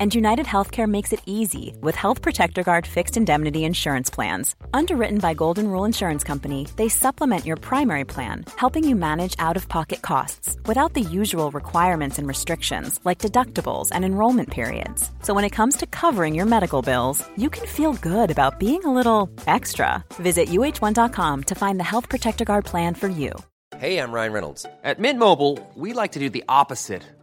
And United Healthcare makes it easy with Health Protector Guard fixed indemnity insurance plans. Underwritten by Golden Rule Insurance Company, they supplement your primary plan, helping you manage out of pocket costs without the usual requirements and restrictions like deductibles and enrollment periods. So when it comes to covering your medical bills, you can feel good about being a little extra. Visit uh1.com to find the Health Protector Guard plan for you. Hey, I'm Ryan Reynolds. At Mint Mobile, we like to do the opposite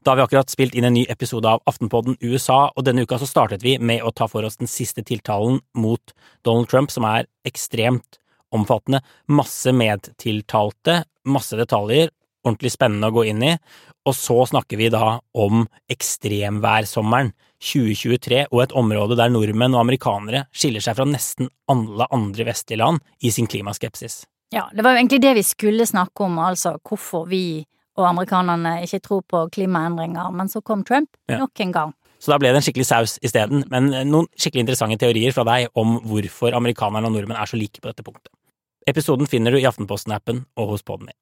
Da har vi akkurat spilt inn en ny episode av Aftenpodden USA, og denne uka så startet vi med å ta for oss den siste tiltalen mot Donald Trump, som er ekstremt omfattende. Masse medtiltalte, masse detaljer, ordentlig spennende å gå inn i. Og så snakker vi da om ekstremværsommeren 2023 og et område der nordmenn og amerikanere skiller seg fra nesten alle andre vestlige land i sin klimaskepsis. Ja, det var jo egentlig det vi skulle snakke om, altså hvorfor vi og amerikanerne ikke tror på klimaendringer, men så kom Trump Ja. nok en gang. Så da ble det en skikkelig saus isteden, men noen skikkelig interessante teorier fra deg om hvorfor amerikanerne og nordmenn er så like på dette punktet. Episoden finner du i Aftenposten-appen og hos Podme.